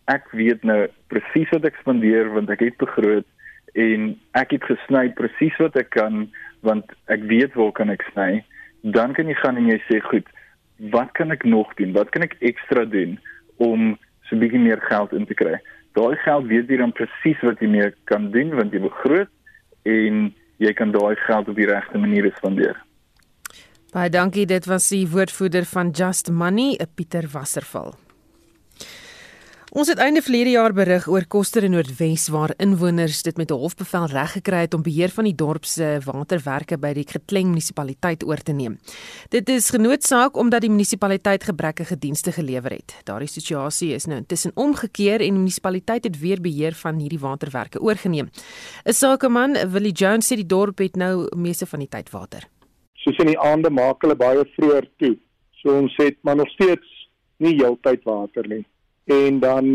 ek weet nou presies wat ek spandeer want ek het begroot en ek het gesny presies wat ek kan want ek weet waar kan ek sny, dan kan jy gaan en jy sê, goed, wat kan ek nog doen? Wat kan ek ekstra doen om so 'n bietjie meer geld in te kry? Daai geld weet jy dan presies wat jy mee kan doen want jy begroot en jy kan daai geld op die regte manier spandeer. Baie dankie, dit was die woordvoerder van Just Money, Pieter Wasserval. Ons het einde verlede jaar berig oor Koster in Noordwes waar inwoners dit met 'n hofbevel reg gekry het om beheer van die dorp se waterwerke by die Getleng munisipaliteit oor te neem. Dit is genootsaak omdat die munisipaliteit gebrekkige dienste gelewer het. Daardie situasie is nou intussen omgekeer en die munisipaliteit het weer beheer van hierdie waterwerke oorgeneem. 'n Sakeman, Willie Jones sê die dorp het nou meeste van die tyd water. Soos in die aande maak hulle baie vroeër toe. So ons het maar nog steeds nie heeltyd water nie en dan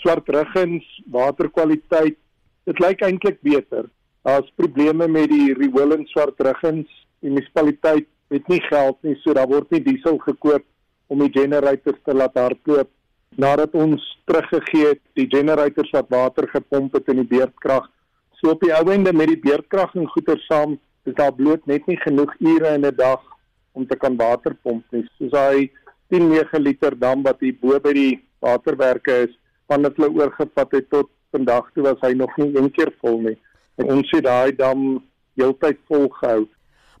swart ruggens waterkwaliteit. Dit lyk eintlik beter. Daar's probleme met die riool en swart ruggens. Die munisipaliteit het nie geld nie so daar word nie diesel gekoop om die generators te laat hardloop. Nadat ons teruggegee het die generators wat water gepomp het in die beerdkrag. So op die ou ende met die beerdkrag en goeder saam is daar bloot net nie genoeg ure in 'n dag om te kan water pomp nie. Soos hy 10 9 liter dam wat hier bo by die waterwerke is van dit hulle oorgevat het tot vandag toe was hy nog nie een keer vol nie. En ons het daai dam heeltyd vol gehou.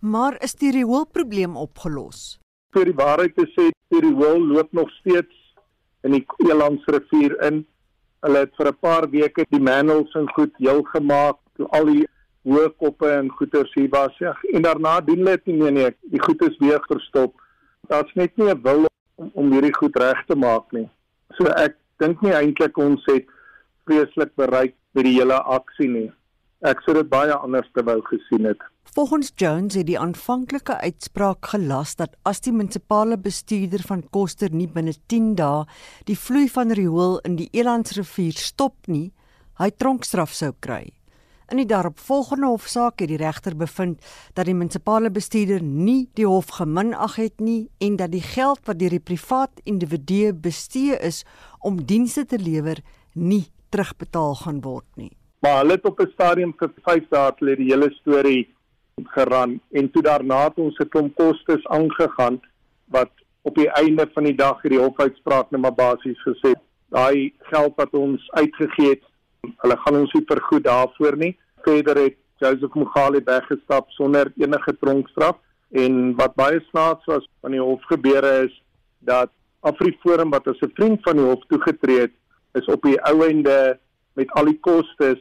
Maar is die rioolprobleem opgelos? Vir die waarheid te sê, die riool loop nog steeds in die Elandsrivier in. Hulle het vir 'n paar weke die manholes en goed heel gemaak, al die hoë koppe en goeters hier was. Ja, en daarna doen hulle dit nie meer nie. Die goed is weer verstop. Daar's net nie 'n wil om, om hierdie goed reg te maak nie. So ek dink nie eintlik ons het vreeslik bereik met die hele aksie nie. Ek sou dit baie anders te wou gesien het. Volgens Jones het die aanvanklike uitspraak gelas dat as die munisipale bestuurder van Koster nie binne 10 dae die vloei van riool in die Elandsrivier stop nie, hy tronkstraf sou kry. In die daaropvolgende hofsaak het die regter bevind dat die munisipale bestuurder nie die hof geminag het nie en dat die geld wat deur die privaat individue bestee is om dienste te lewer nie terugbetaal gaan word nie. Maar hulle het op 'n stadium vir 5 dae hulle die hele storie geran en toe daarna het ons 'n klomp kostes aangegaan wat op die einde van die dag hierdie hofuitspraak net maar basies gesê daai geld wat ons uitgegee het hulle gaan ons nie vergoed daarvoor nie. Verder het Joseph Mogale weggestap sonder enige tronkstraf en wat baie snaaks was van die hof gebeure is dat Afriforum wat as 'n vriend van die hof toegetree het, is op die ou ende met al die kostes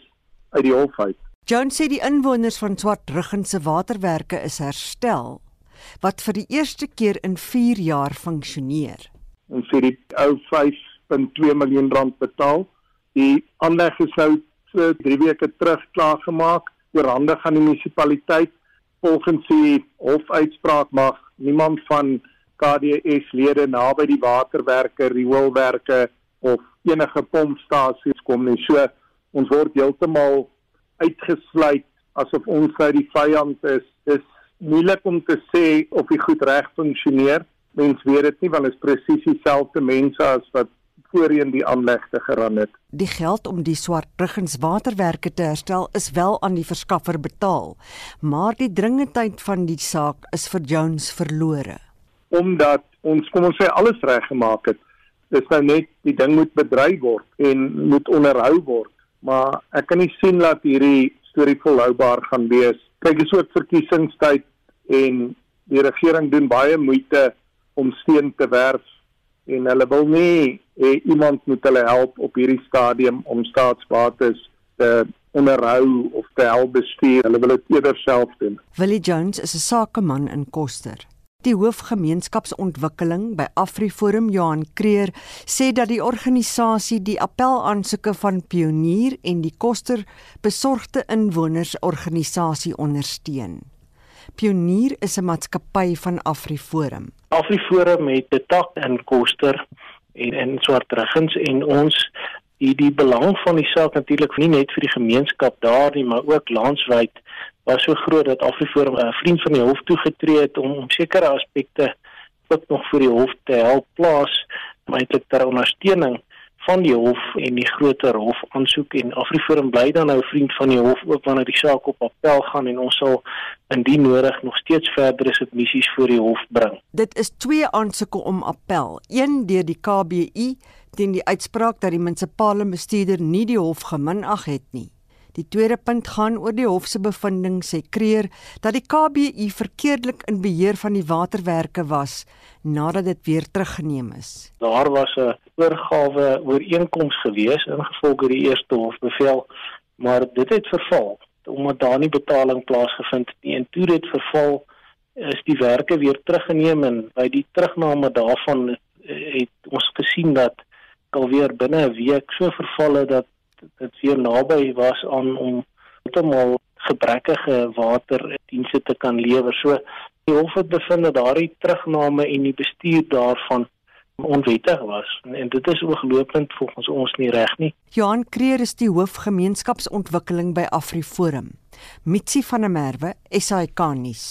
uit die hof uit. Jones sê die inwoners van Swartruggen se waterwerke is herstel wat vir die eerste keer in 4 jaar funksioneer. Ons sê die ou 5.2 miljoen rand betaal Die aanleg is nou so 3 weke terug klaar gemaak oor hande van die munisipaliteit. Volgens die hofuitspraak mag niemand van KDS lede naby die waterwerke, rioolwerke of enige pompstasies kom nie. So ons word heeltemal uitgesluit asof ons nou die vyand is. Dis moeilik om te sê of die goed reg funksioneer. Mens weet dit nie want dit is presies dieselfde mense as wat voorheen die aanlegte geran het. Die geld om die Swartruggens waterwerke te herstel is wel aan die verskaffer betaal, maar die dringendheid van die saak is vir Jones verlore. Omdat ons kom ons sê alles reggemaak het, dis nou net die ding moet bedry word en moet onderhou word, maar ek kan nie sien dat hierdie storie volhoubaar gaan wees. Kyk, dis ook verkiesingstyd en die regering doen baie moeite om steun te werf en hulle wil nie hê iemand moet hulle help op hierdie stadium om staatsbates te onderhou of te help bestuur. Hulle wil dit eerder self doen. Willie Jones is 'n sakeman in Koster. Die hoofgemeenskapsontwikkeling by AfriForum Johan Kreer sê dat die organisasie die appelaansoeke van Pionier en die Koster besorgde inwoners organisasie ondersteun. Pionier is 'n maatskappy van AfriForum. AfriForum het 'n tak in Koster en in Swartruggens en ons die die belang van die saak natuurlik nie net vir die gemeenskap daar nie, maar ook landwyd was so groot dat AfriForum 'n vriend van die hof toegetree het om sekere aspekte ook nog vir die hof te help plaas, maar eintlik ter ondersteuning van die hof en die groter hof aansoek en Afriforum bly dan nou vriend van die hof ook wanneer die saak op appel gaan en ons sal indien nodig nog steeds verdere submissies voor die hof bring. Dit is twee aansoeke om appel. Een deur die KBU teen die uitspraak dat die munisipale bestuurder nie die hof geminag het nie. Die tweede punt gaan oor die hof se bevinding sê kreer dat die KBU verkeerdelik in beheer van die waterwerke was nadat dit weer teruggeneem is. Daar was 'n oorgawe ooreenkoms gewees ingevolge die eerste hofbevel, maar dit het verval omdat daar nie betaling plaasgevind het nie en toe dit verval is die werke weer teruggeneem en by die terugname daarvan het, het ons gesien dat alweer binne 'n week so vervalle dat dit weer naby was aan om heeltemal gebrekkige waterdienste te kan lewer. So die hof het bevind dat daardie terugname en die bestuur daarvan onwettig was en, dit is ooglopend volgens ons nie reg nie. Johan Kreer is die hoof gemeenskapsontwikkeling by AfriForum. Mitsi van der Merwe, SAK nuus.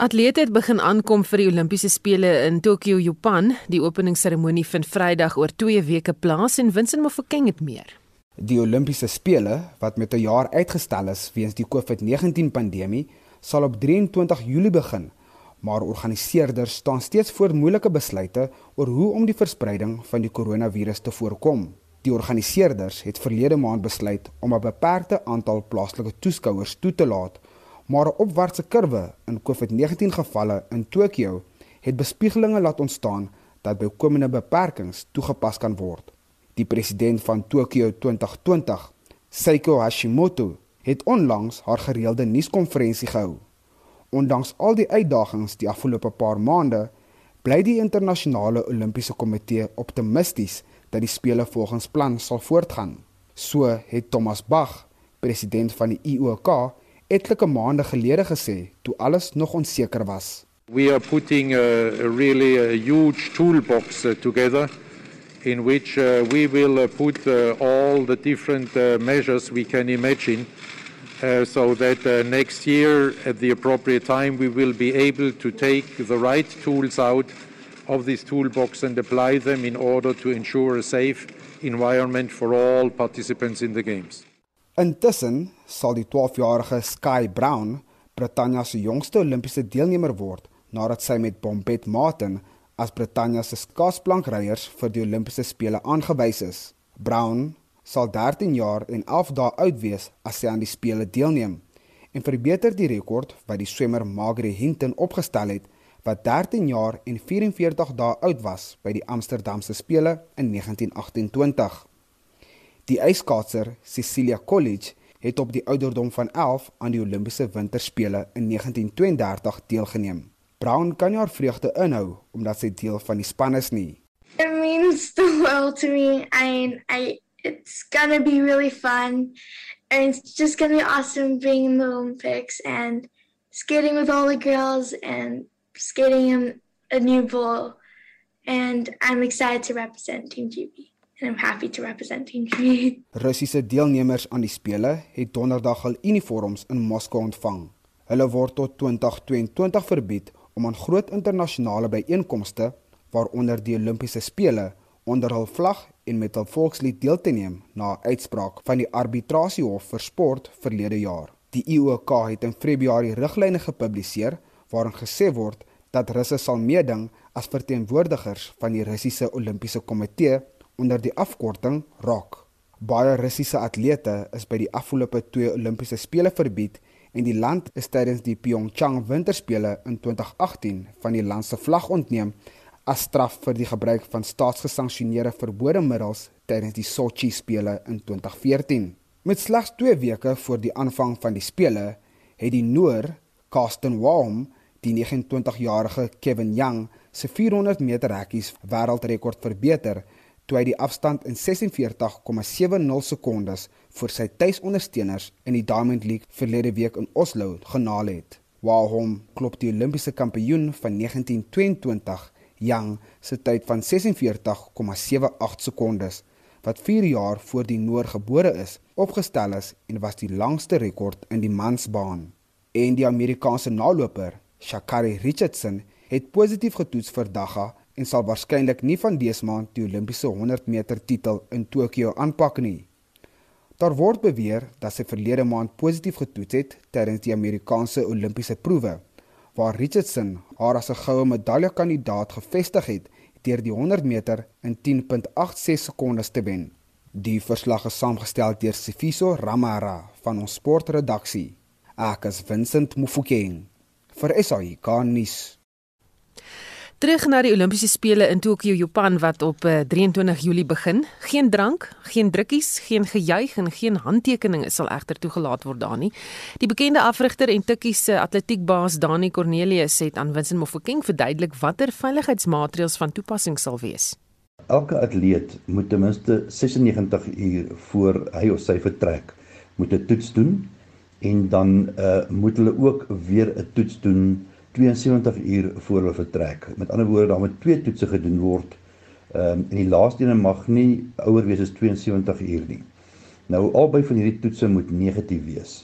Atlete het begin aankom vir die Olimpiese spele in Tokio, Japan. Die openingsseremonie vind Vrydag oor 2 weke plaas en Vincent Mofokeng het meer. Die Olimpiese spele wat met 'n jaar uitgestel is weens die COVID-19 pandemie, sal op 23 Julie begin, maar organiseerders staan steeds voor moeilike besluite oor hoe om die verspreiding van die koronavirus te voorkom. Die organiseerders het verlede maand besluit om 'n beperkte aantal plaaslike toeskouers toe te laat maar 'n opwaartse kurwe in COVID-19 gevalle in Tokio het bespiegelinge laat ontstaan dat bykomende beperkings toegepas kan word. Die president van Tokio 2020, Seiko Hashimoto, het onlangs haar gereelde nuuskonferensie gehou. Ondanks al die uitdagings die afgelope paar maande, bly die internasionale Olimpiese Komitee optimisties dat die spele volgens plan sal voortgaan. So het Thomas Bach, president van die IOK, etlike maande gelede gesê toe alles nog onseker was. We are putting a, a really a huge toolbox uh, together in which uh, we will uh, put uh, all the different uh, measures we can imagine uh, so that uh, next year at the appropriate time we will be able to take the right tools out of this toolbox and apply them in order to ensure a safe environment for all participants in the games. Intussen sal die 12-jarige Sky Brown Britannia se jongste Olimpiese deelnemer word nadat sy met Bombet Martin as Britannia se skaatsplankryers vir die Olimpiese spele aangewys is. Brown sal 13 jaar en 11 dae oud wees as sy aan die spele deelneem en verbeter die rekord wat die swemmer Margaret Hinton opgestel het wat 13 jaar en 44 dae oud was by die Amsterdamse spele in 1928. Die ijskaatser Cecilia College het op die ouderdom van 11 aan die Olimpiese Winterspele in 1932 deelgeneem. Brown kan haar vreugde inhou omdat sy deel van die span is nie. It means the world to me. Mean, I it's to be really fun and it's just to be awesome being in the Olympics and skating with all the girls and skating in a new bowl and I'm excited to represent Team GB and I'm happy to represent Team GB. [laughs] Russiese deelnemers aan die spele het donderdag hul uniforms in Moskou ontvang. Hulle word tot 2022 verbied om aan groot internasionale byeenkomste waaronder die Olimpiese spele onder hul vlag en met hul volkslied deel te neem na 'n uitspraak van die arbitrasiehof vir sport verlede jaar. Die IOK het in Februarie riglyne gepubliseer waarin gesê word dat Russe sal meeding as verteenwoordigers van die Russiese Olimpiese Komitee onder die afkorting ROK. Baie Russiese atlete is by die afgelope 2 Olimpiese spele verbied en die land is tydens die Pyeongchang Winterspele in 2018 van die land se vlag ontneem as straf vir die gebruik van staatsgesanksioneerde verbode middels tydens die Sochi spele in 2014. Met slegs 2 weke voor die aanvang van die spele het die Noor Karsten Warm die 29-jarige Kevin Young se 400 meter hekkies wêreldrekord verbeter toe hy die afstand in 46,70 sekondes vir sy tuisondersteuners in die Diamond League verlede week in Oslo genaal het. Waarhom klop die Olimpiese kampioen van 1922, Yang, se tyd van 46,78 sekondes wat 4 jaar voor die Noor gebore is, opgestel is en was die langste rekord in die mansbaan. En die Amerikaanse naloper, Shakari Richardson, het positief getoets vir Dagga en sal waarskynlik nie van dese maand die Olimpiese 100 meter titel in Tokio aanpak nie. Daar word beweer dat sy verlede maand positief getoets het tydens die Amerikaanse Olimpiese proewe waar Richardson haar as 'n goue medaljekandidaat gevestig het deur die 100 meter in 10.86 sekondes te wen. Die verslag is saamgestel deur Sifiso Ramara van ons sportredaksie. Ek is Vincent Mufokeng vir SAI Garnis. Terug na die Olimpiese spele in Tokio, Japan wat op 23 eh, Julie begin. Geen drank, geen drukkies, geen gejuig en geen handtekeninge sal egter toegelaat word daar nie. Die bekende afrigter en tikkies se atletiekbaas Dani Cornelius het aan Vincent Mofokeng verduidelik watter veiligheidsmaatreëls van toepassing sal wees. Elke atleet moet ten minste 96 uur voor hy of sy vertrek moet 'n toets doen en dan uh, moet hulle ook weer 'n toets doen 72 uur voor hulle vertrek. Met ander woorde, daar moet twee toetse gedoen word. Ehm um, en die laaste een mag nie ouer wees as 72 uur nie. Nou albei van hierdie toetse moet negatief wees.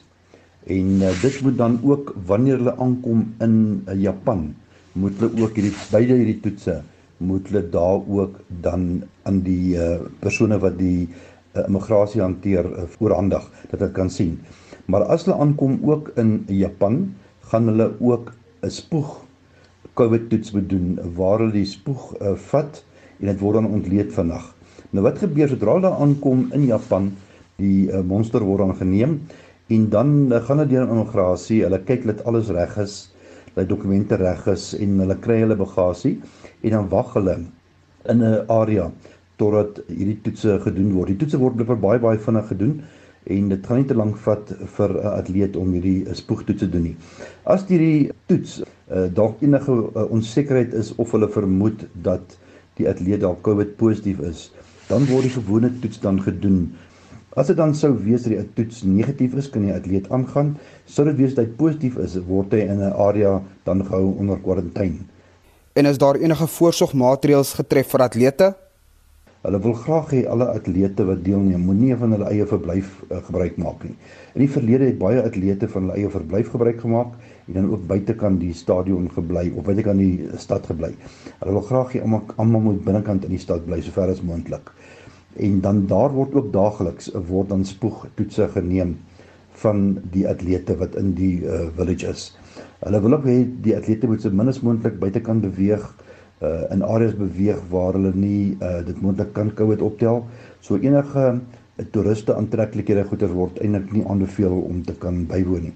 En uh, dit moet dan ook wanneer hulle aankom in uh, Japan, moet hulle ook hierdie beide hierdie toetse moet hulle daar ook dan aan die uh, persone wat die uh, immigrasie hanteer uh, voorhandig dat hulle kan sien. Maar as hulle aankom ook in Japan, gaan hulle ook 'n spoeg COVID toets bedoen waar hulle die spoeg uh, vat en dit word dan ontleed vannag. Nou wat gebeur sodra hulle aankom in Japan, die uh, monster word dan geneem en dan uh, gaan hulle deur immigrasie, hulle kyk dat alles reg is, dat dokumente reg is en hulle kry hulle bagasie en dan wag hulle in 'n area totdat hierdie toetse gedoen word. Die toetse word baie baie vinnig gedoen en dit gaan nie te lank vat vir 'n atleet om hierdie eh, spoegtoets te doen nie. As hierdie toets uh, dalk enige uh, onsekerheid is of hulle vermoed dat die atleet dalk COVID positief is, dan word die gewone toets dan gedoen. As dit dan sou wees dat die toets negatief is, kan die atleet aangaan. Sou dit wees dat hy positief is, word hy in 'n area dan gehou onder kwarantyne. En is daar enige voorsorgmaatreëls getref vir atlete? Hulle wil graag hê alle atlete wat deelneem moet nie van hulle eie verblyf uh, gebruik maak nie. In die verlede het baie atlete van hulle eie verblyf gebruik gemaak en dan ook buitekant die stadion gebly of buitekant die stad gebly. Hulle wil graag hê almal almal moet binnekant in die stad bly sover as moontlik. En dan daar word ook daagliks 'n word dan spoegtoetse geneem van die atlete wat in die uh, village is. Hulle wil ook hê die atlete moet so min as moontlik buitekant beweeg uh, in areas beweeg waar hulle nie uh, dit moontlik kan COVID optel. So enige uh, toeriste aantreklikhede goeder word eintlik nie aanbeveel om te kan bywoon nie.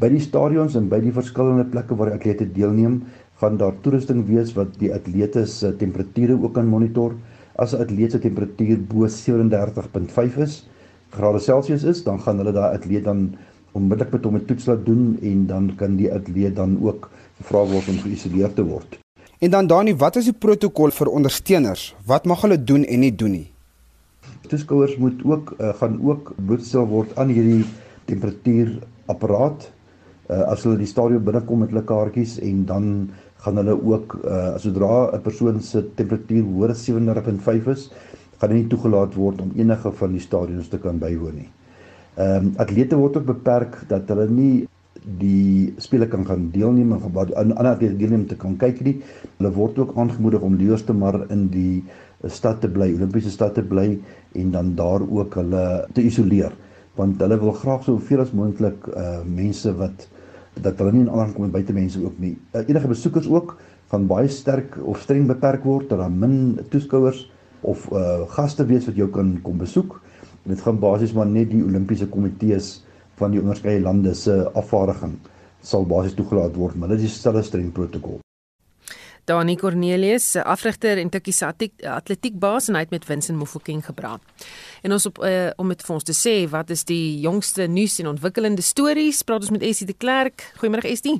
By die stadions en by die verskillende plekke waar die atlete deelneem, gaan daar toerusting wees wat die atlete se temperature ook kan monitor. As 'n atleet se temperatuur bo 37.5 is, grade Celsius is, dan gaan hulle daai atleet dan onmiddellik met hom 'n toets laat doen en dan kan die atleet dan ook gevra word om geïsoleer te word. En dan Dani, wat is die protokol vir ondersteuners? Wat mag hulle doen en nie doen nie? Toeskouers moet ook uh, gaan ook blootgestel word aan hierdie temperatuurapparaat uh, as hulle die stadion binnekom met hulle kaartjies en dan gaan hulle ook uh, sodra 'n persoon se temperatuur hoër as 37.5 is, gaan hy nie toegelaat word om enige van die stadions te kan bywoon nie. Ehm um, atlete word ook beperk dat hulle nie die spelers kan gaan deelneem en wat ander atlete deelneem te kan kyk nie. Hulle word ook aangemoedig om leerste maar in die stad te bly, Olimpiese stad te bly en dan daar ook hulle te isoleer want hulle wil graag soveel as moontlik uh mense wat dat hulle nie in aanraking kom met buitemense ook nie. Uh, enige besoekers ook gaan baie sterk of streng beperk word dat daar min toeskouers of uh gaste wees wat jou kan kom besoek. Dit gaan basies maar net die Olimpiese komitees van die onderskeie lande se afvaardiging sal basies toegelaat word, maar dit is 'n stelle streng protokol. Dani Cornelius, afrigter en tikkie atletiekbaas en hy het met Vincent Mofokeng gepraat. En ons op uh, om met vir ons te sê wat is die jongste nuus en ontwikkelende stories, praat ons met Estie de Klerk. Goeiemôre Estie.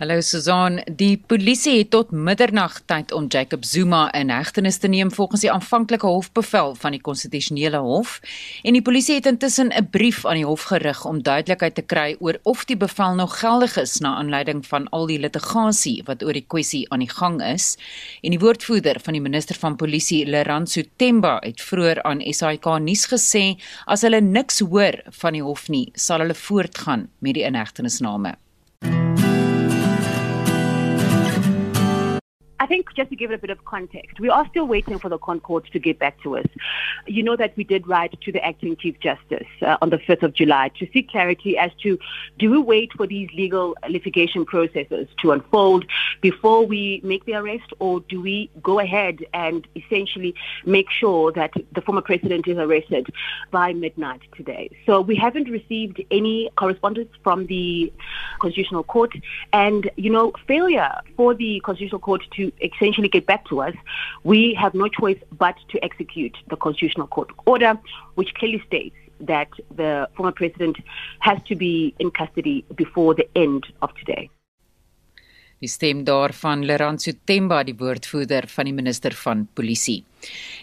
Hallo Susan, die polisie het tot middernag tyd om Jacob Zuma in hegtenis te neem volgens die aanvanklike hofbevel van die konstitusionele hof. En die polisie het intussen 'n brief aan die hof gerig om duidelikheid te kry oor of die bevel nog geldig is na aanleiding van al die litigasie wat oor die kwessie aan die gang is. En die woordvoerder van die minister van polisie, Leranso Temba, het vroeër aan SAK nuus gesê as hulle niks hoor van die hof nie, sal hulle voortgaan met die inhegtenisname. I think just to give it a bit of context, we are still waiting for the Concord to get back to us. You know that we did write to the acting Chief Justice uh, on the 5th of July to seek clarity as to do we wait for these legal litigation processes to unfold before we make the arrest or do we go ahead and essentially make sure that the former president is arrested by midnight today? So we haven't received any correspondence from the Constitutional Court and, you know, failure for the Constitutional Court to essentially get back to us, we have no choice but to execute the constitutional court order, which clearly states that the former president has to be in custody before the end of today. Die stem daarvan Leranso Temba, die woordvoerder van die minister van Polisie.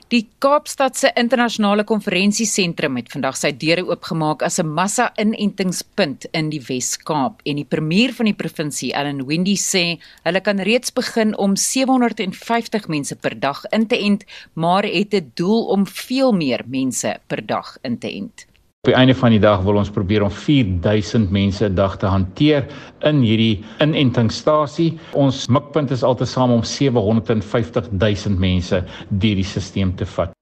Die Kaapstadse internasionale konferensiesentrum het vandag sy deure oopgemaak as 'n massa-inentingspunt in die Wes-Kaap en die premier van die provinsie, Allan Wendy, sê hulle kan reeds begin om 750 mense per dag in te ent, maar het 'n doel om veel meer mense per dag in te ent. Op die einde van die dag wil ons probeer om 4000 mense 'n dag te hanteer in hierdie inentingsstasie. Ons mikpunt is altesaam om 750 000 mense deur die stelsel te vat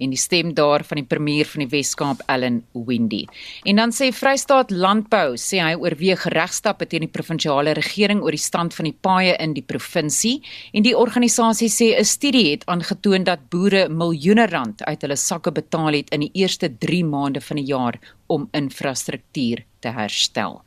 en die stem daar van die premier van die Wes-Kaap Allan Windy. En dan sê Vrystaat Landbou sê hy oorweeg regstappe teen die provinsiale regering oor die stand van die paaie in die provinsie en die organisasie sê 'n studie het aangetoon dat boere miljoene rand uit hulle sakke betaal het in die eerste 3 maande van die jaar om infrastruktuur te herstel.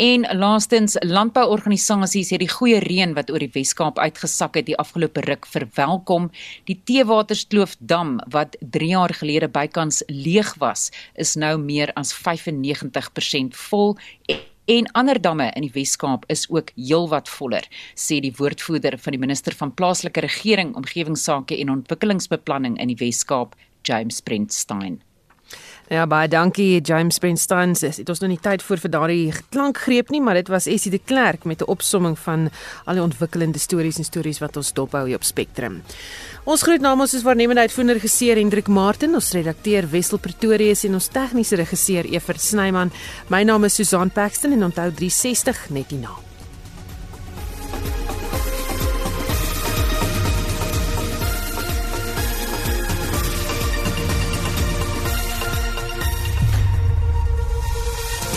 En laastens, landbouorganisasies het die goeie reën wat oor die Wes-Kaap uitgesak het die afgelope ruk verwelkom. Die Teewaterskloof dam wat 3 jaar gelede bykans leeg was, is nou meer as 95% vol. En ander damme in die Wes-Kaap is ook heelwat voller, sê die woordvoerder van die minister van plaaslike regering, omgewingsake en ontwikkelingsbeplanning in die Wes-Kaap, James Brentstein. Ja, baie dankie James Springsteen. Dit was nog nie tyd vir vir daardie klankgreep nie, maar dit was Essie de Klerk met 'n opsomming van al die ontwikkelende stories en stories wat ons dophou hier op Spectrum. Ons groet namens ons waarnemende uitvoerder regisseur Hendrik Martin, ons redakteur Wessel Pretorius en ons tegniese regisseur Evert Snyman. My naam is Susan Paxton en onthou 360 net die naam.